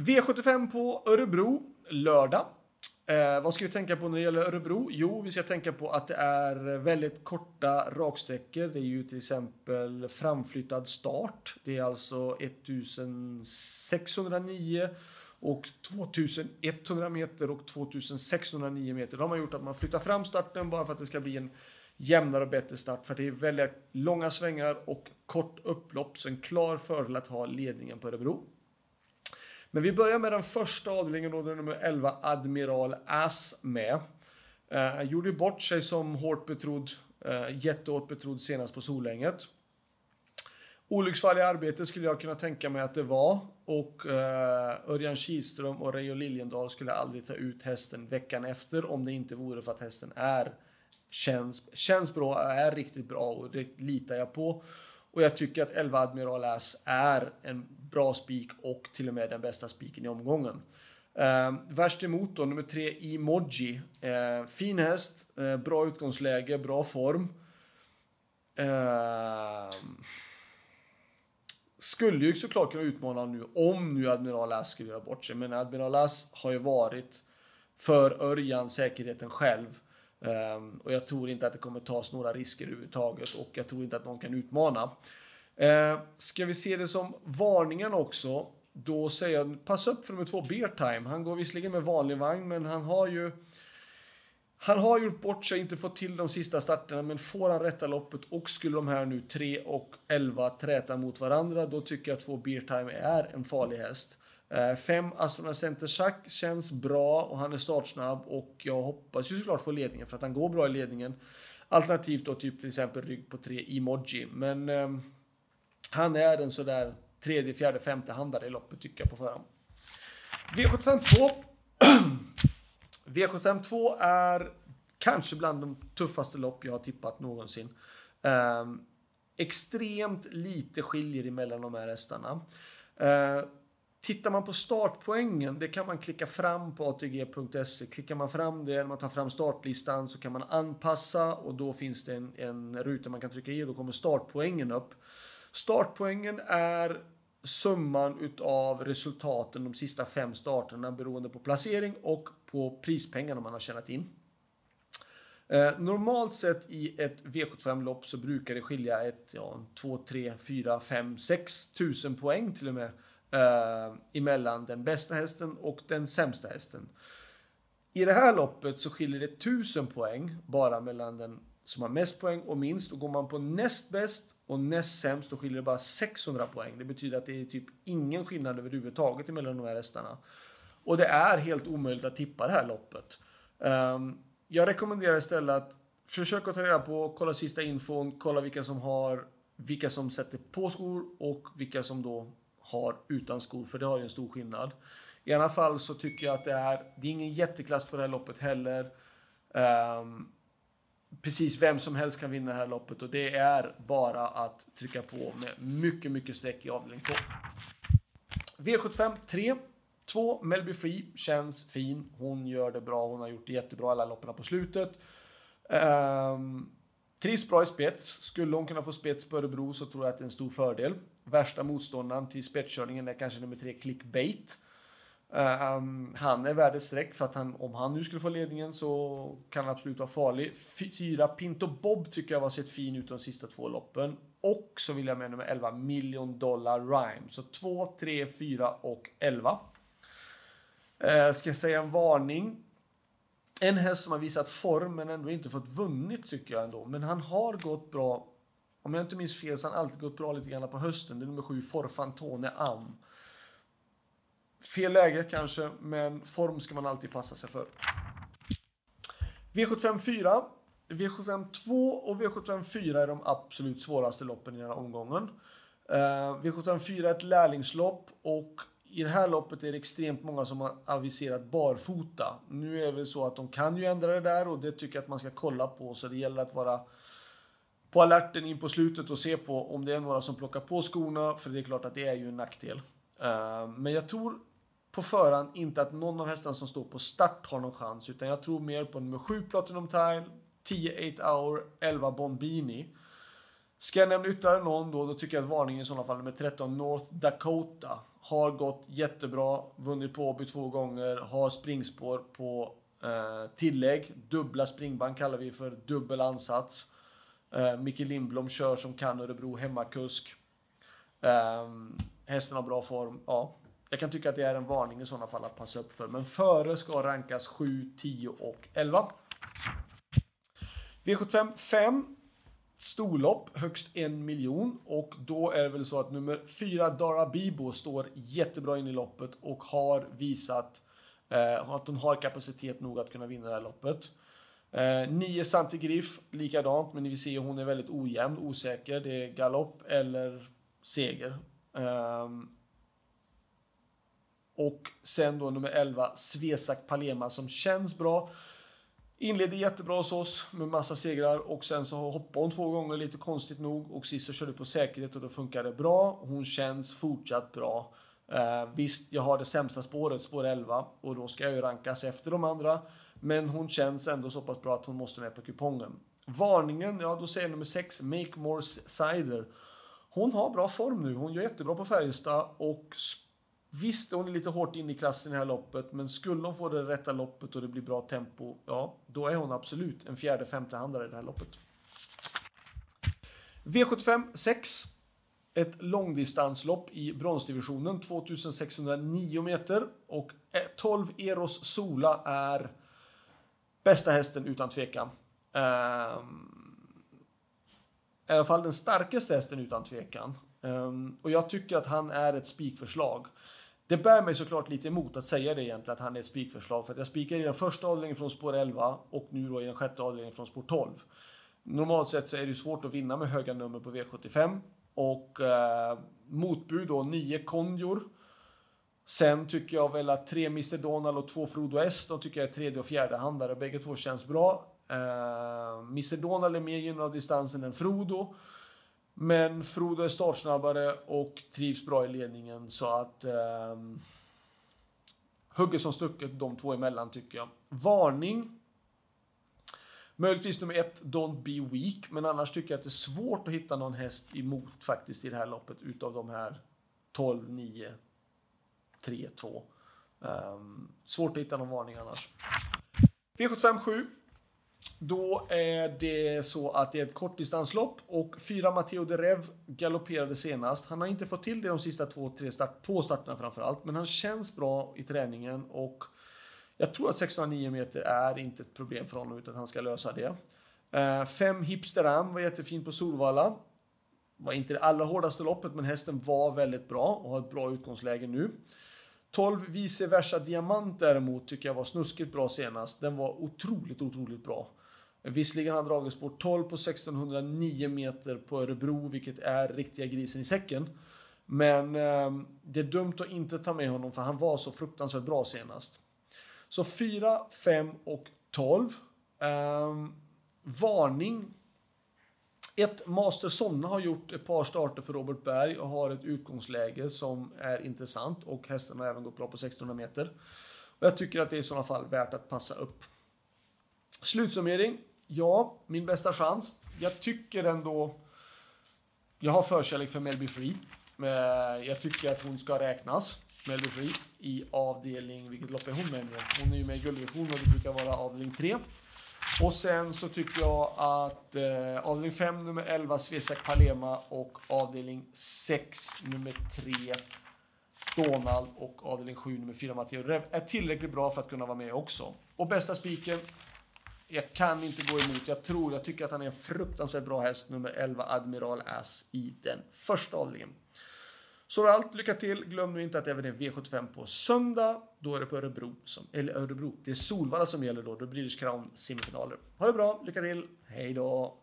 V75 på Örebro lördag. Eh, vad ska vi tänka på när det gäller Örebro? Jo, vi ska tänka på att det är väldigt korta raksträckor. Det är ju till exempel framflyttad start. Det är alltså 1609 och 2100 meter och 2609 meter. Då har man gjort att man flyttar fram starten bara för att det ska bli en jämnare och bättre start. För det är väldigt långa svängar och kort upplopp. Så en klar fördel att ha ledningen på Örebro. Men vi börjar med den första avdelningen, då, nummer 11, Admiral Ass med. Eh, gjorde bort sig som hårt betrodd, eh, jättehårt betrodd senast på Solänget. Olycksfall i arbetet skulle jag kunna tänka mig att det var. Och eh, Örjan Kihlström och Reijo Liljendahl skulle aldrig ta ut hästen veckan efter om det inte vore för att hästen är känns, känns bra, är riktigt bra och det litar jag på. Och jag tycker att 11 Admiral Ass är en bra spik och till och med den bästa spiken i omgången. Eh, värst emot då, nummer 3 Emoji. Eh, fin häst, eh, bra utgångsläge, bra form. Eh, skulle ju såklart kunna utmana nu om nu Admiral Ass skulle göra bort sig. Men Admiral Ass har ju varit för Örjan säkerheten själv. Um, och jag tror inte att det kommer tas några risker överhuvudtaget och jag tror inte att någon kan utmana. Uh, ska vi se det som varningen också, då säger jag passa upp för nummer två, beartime. Han går visserligen med vanlig vagn, men han har ju han har gjort bort sig, inte fått till de sista starterna, men får han rätta loppet och skulle de här nu 3 och 11 träta mot varandra, då tycker jag att två Beer Time är en farlig häst. Eh, 5 Astronaut Astrona Center Schack känns bra och han är startsnabb och jag hoppas ju såklart få ledningen för att han går bra i ledningen. Alternativt då typ till exempel rygg på 3 Emoji. Men eh, han är en sådär tredje, fjärde, femte handare i loppet tycker jag på förhand. V752 V752 är kanske bland de tuffaste lopp jag har tippat någonsin. Eh, extremt lite skiljer emellan de här hästarna. Eh, Tittar man på startpoängen, det kan man klicka fram på ATG.se. Klickar man fram det, när man tar fram startlistan, så kan man anpassa och då finns det en, en ruta man kan trycka i och då kommer startpoängen upp. Startpoängen är summan utav resultaten de sista fem starterna beroende på placering och på prispengarna man har tjänat in. Eh, normalt sett i ett V75-lopp så brukar det skilja ett, ja, 2, 3, 4, 5, 6 tusen poäng till och med eh, emellan den bästa hästen och den sämsta hästen. I det här loppet så skiljer det 1000 poäng bara mellan den som har mest poäng och minst. Och går man på näst bäst och näst sämst då skiljer det bara 600 poäng. Det betyder att det är typ ingen skillnad överhuvudtaget mellan de här hästarna. Och det är helt omöjligt att tippa det här loppet. Ehm, jag rekommenderar istället att försöka ta reda på, kolla sista infon, kolla vilka som har vilka som sätter på skor och vilka som då har utan skor, för det har ju en stor skillnad. I alla fall så tycker jag att det är, det är ingen jätteklass på det här loppet heller. Um, precis vem som helst kan vinna det här loppet och det är bara att trycka på med mycket, mycket streck i avdelning 2. V75 3. 2. Melby Free känns fin. Hon gör det bra. Hon har gjort det jättebra alla loppen på slutet. Um, Trivs bra i spets. Skulle hon kunna få spets på Örebro så tror jag att det är en stor fördel. Värsta motståndaren till spetskörningen är kanske nummer tre, Clickbait. Um, han är värd ett streck för att han, om han nu skulle få ledningen så kan han absolut vara farlig. Fyra, Pinto Bob tycker jag har sett fin ut de sista två loppen. Och så vill jag med nummer 11, Million Dollar Rhyme. Så 2, 3, 4 och 11. Uh, ehm, ska jag säga en varning? En häst som har visat form men ändå inte fått vunnit tycker jag ändå. Men han har gått bra. Om jag inte minns fel så har han alltid gått bra lite grann på hösten. Det är nummer sju, Forfantone Am. Fel läge kanske, men form ska man alltid passa sig för. V75 4. V75 2 och V75 4 är de absolut svåraste loppen i den här omgången. Uh, V75 4 är ett lärlingslopp och i det här loppet är det extremt många som har aviserat barfota. Nu är det väl så att de kan ju ändra det där och det tycker jag att man ska kolla på. Så det gäller att vara på alerten in på slutet och se på om det är några som plockar på skorna. För det är klart att det är ju en nackdel. Eh, men jag tror på förhand inte att någon av hästarna som står på start har någon chans. Utan jag tror mer på nummer 7 Platinum Tile, 10 8 Hour, 11 Bombini. Ska jag nämna ytterligare någon då, då tycker jag att varningen i sådana fall nummer 13 North Dakota har gått jättebra, vunnit på Åby två gånger, har springspår på eh, tillägg. Dubbla springband kallar vi för dubbel ansats. Eh, Micke Lindblom kör som kan Örebro hemmakusk. Eh, hästen har bra form. Ja, jag kan tycka att det är en varning i sådana fall att passa upp för. Men före ska rankas 7, 10 och 11. V75 5. Storlopp, högst en miljon. Och då är det väl så att nummer 4, Dara Bibo, står jättebra in i loppet och har visat eh, att hon har kapacitet nog att kunna vinna det här loppet. Eh, 9 Santi Griff, likadant, men ni vill se hon är väldigt ojämn, osäker. Det är galopp eller seger. Eh, och sen då nummer 11, Svesak Palema som känns bra. Inledde jättebra hos oss med massa segrar och sen så hoppade hon två gånger lite konstigt nog och sist så körde på säkerhet och då funkar det bra. Hon känns fortsatt bra. Eh, visst, jag har det sämsta spåret, spår 11 och då ska jag ju rankas efter de andra. Men hon känns ändå så pass bra att hon måste med på kupongen. Varningen, ja då säger jag nummer 6, Make More Cider. Hon har bra form nu. Hon gör jättebra på Färjestad och Visst, hon är lite hårt in i klassen i det här loppet, men skulle hon få det rätta loppet och det blir bra tempo, ja, då är hon absolut en fjärde, femte handlare i det här loppet. V75 6. Ett långdistanslopp i bronsdivisionen, 2609 meter och eh, 12 Eros Sola är bästa hästen utan tvekan. Um, I alla fall den starkaste hästen utan tvekan. Um, och jag tycker att han är ett spikförslag. Det bär mig såklart lite emot att säga det egentligen, att han är ett spikförslag. För att jag spikar i den första avdelningen från spår 11 och nu då i den sjätte avdelningen från spår 12. Normalt sett så är det ju svårt att vinna med höga nummer på V75. Och eh, motbud då 9 Konjor. Sen tycker jag väl att 3 Mr Donald och 2 Frodo S, de tycker jag är tredje och fjärde handlare. Bägge två känns bra. Eh, Mr Donald är mer gynnad av distansen än Frodo. Men Frodo är startsnabbare och trivs bra i ledningen så att eh, hugger som stucket de två emellan tycker jag. Varning. Möjligtvis nummer ett, Don't Be Weak, men annars tycker jag att det är svårt att hitta någon häst emot faktiskt i det här loppet utav de här 12, 9, 3, 2. Um, svårt att hitta någon varning annars. V75 7. Då är det så att det är ett kortdistanslopp och fyra Matteo de Rev galopperade senast. Han har inte fått till det de sista två, tre start, två starterna framförallt, men han känns bra i träningen och jag tror att 609 meter är inte ett problem för honom utan att han ska lösa det. Uh, fem Hipsteram var jättefin på Solvalla. Var inte det allra hårdaste loppet, men hästen var väldigt bra och har ett bra utgångsläge nu. 12 vice versa diamant däremot tycker jag var snuskigt bra senast. Den var otroligt, otroligt bra. Visserligen har han dragits bort 12 på 1609 meter på Örebro, vilket är riktiga grisen i säcken. Men eh, det är dumt att inte ta med honom för han var så fruktansvärt bra senast. Så 4, 5 och 12. Eh, varning. Ett Master Sonna har gjort ett par starter för Robert Berg och har ett utgångsläge som är intressant och hästen har även gått bra på 1600 meter. Och jag tycker att det är i sådana fall värt att passa upp. Slutsummering. Ja, min bästa chans. Jag tycker ändå... Jag har förkärlek för Melby Free. Eh, jag tycker att hon ska räknas, Melby Free, i avdelning... Vilket lopp är hon med nu? Hon är ju med i Guldvisionen och det brukar vara avdelning 3. Och sen så tycker jag att eh, avdelning 5, nummer 11, Svesak Palema och avdelning 6, nummer 3, Donald och avdelning 7, nummer 4, Matteo Rev är tillräckligt bra för att kunna vara med också. Och bästa spiken, jag kan inte gå emot. Jag tror, jag tycker att han är en fruktansvärt bra häst, nummer 11 Admiral Ass i den första avdelningen. Så allt, lycka till. Glöm nu inte att även är V75 på söndag. Då är det på Örebro, som, eller Örebro, det är Solvalla som gäller då. Då blir det Crown semifinaler. Ha det bra, lycka till, hej då!